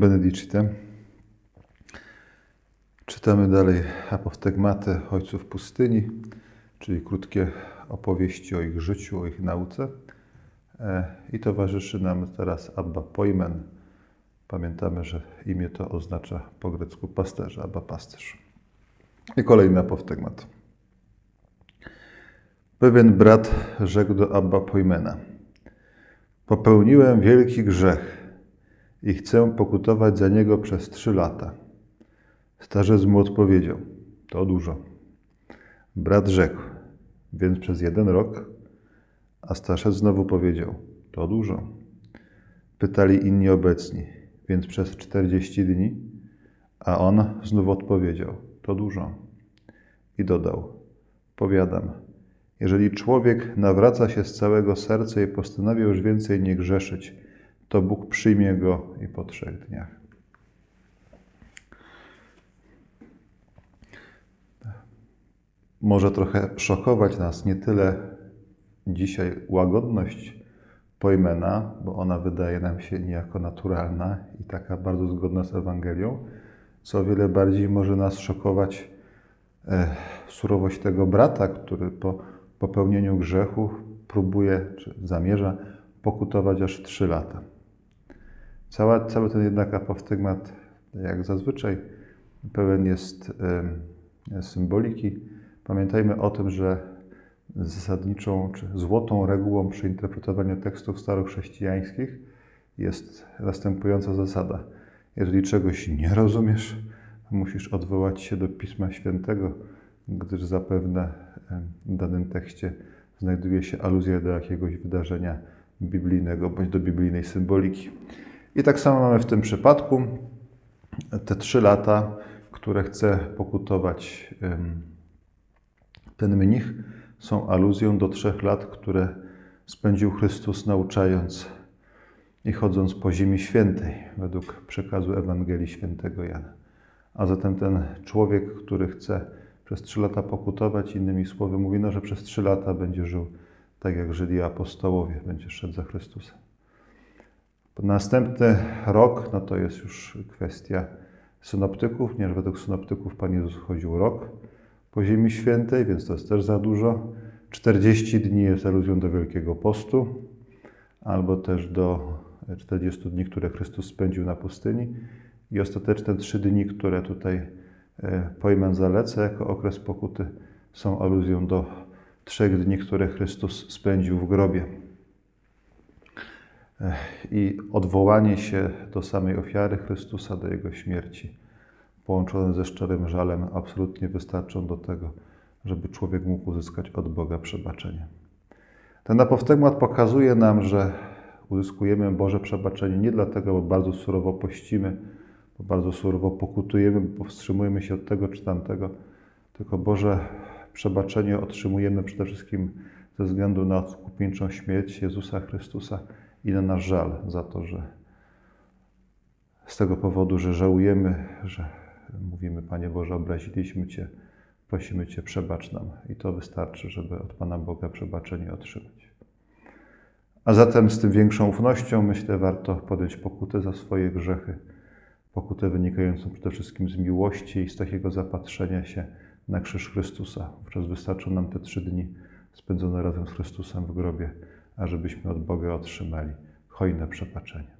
Benedicite. Czytamy dalej apoftegmatę ojców pustyni, czyli krótkie opowieści o ich życiu, o ich nauce. E, I towarzyszy nam teraz Abba Pojmen. Pamiętamy, że imię to oznacza po grecku pasterza, Abba pasterz. I kolejny apoftegmat. Pewien brat rzekł do Abba Pojmena. Popełniłem wielki grzech i chcę pokutować za niego przez trzy lata. Starzec mu odpowiedział: To dużo. Brat rzekł: Więc przez jeden rok. A starzec znowu powiedział: To dużo. Pytali inni obecni: Więc przez czterdzieści dni. A on znów odpowiedział: To dużo. I dodał: Powiadam, jeżeli człowiek nawraca się z całego serca i postanawia już więcej nie grzeszyć, to Bóg przyjmie go i po trzech dniach. Może trochę szokować nas nie tyle dzisiaj łagodność Pojmena, bo ona wydaje nam się niejako naturalna i taka bardzo zgodna z Ewangelią, co o wiele bardziej może nas szokować e, surowość tego brata, który po popełnieniu grzechu próbuje czy zamierza pokutować aż trzy lata. Cała, cały ten jednak apostygmat, jak zazwyczaj, pełen jest y, symboliki. Pamiętajmy o tym, że zasadniczą czy złotą regułą przy interpretowaniu tekstów starochrześcijańskich jest następująca zasada. Jeżeli czegoś nie rozumiesz, musisz odwołać się do Pisma Świętego, gdyż zapewne w danym tekście znajduje się aluzja do jakiegoś wydarzenia biblijnego bądź do biblijnej symboliki. I tak samo mamy w tym przypadku te trzy lata, które chce pokutować ten mnich, są aluzją do trzech lat, które spędził Chrystus nauczając i chodząc po ziemi świętej, według przekazu Ewangelii Świętego Jana. A zatem ten człowiek, który chce przez trzy lata pokutować, innymi słowy mówi, no, że przez trzy lata będzie żył tak, jak żyli apostołowie, będzie szedł za Chrystusem. Następny rok, no to jest już kwestia synoptyków, ponieważ według synoptyków Pan Jezus chodził rok po Ziemi Świętej, więc to jest też za dużo. 40 dni jest aluzją do Wielkiego Postu, albo też do 40 dni, które Chrystus spędził na pustyni i ostateczne 3 dni, które tutaj e, pojmę zaleca jako okres pokuty, są aluzją do trzech dni, które Chrystus spędził w grobie i odwołanie się do samej ofiary Chrystusa, do Jego śmierci, połączone ze szczerym żalem, absolutnie wystarczą do tego, żeby człowiek mógł uzyskać od Boga przebaczenie. Ten apoftegmat pokazuje nam, że uzyskujemy Boże przebaczenie nie dlatego, bo bardzo surowo pościmy, bo bardzo surowo pokutujemy, bo powstrzymujemy się od tego czy tamtego, tylko Boże przebaczenie otrzymujemy przede wszystkim ze względu na odkupieńczą śmierć Jezusa Chrystusa, i na nasz żal za to, że z tego powodu, że żałujemy, że mówimy, Panie Boże, obraziliśmy Cię, prosimy Cię, przebacz nam. I to wystarczy, żeby od Pana Boga przebaczenie otrzymać. A zatem z tym większą ufnością, myślę, warto podjąć pokutę za swoje grzechy. Pokutę wynikającą przede wszystkim z miłości i z takiego zapatrzenia się na krzyż Chrystusa. Wówczas wystarczą nam te trzy dni spędzone razem z Chrystusem w grobie ażebyśmy od Boga otrzymali hojne przebaczenie.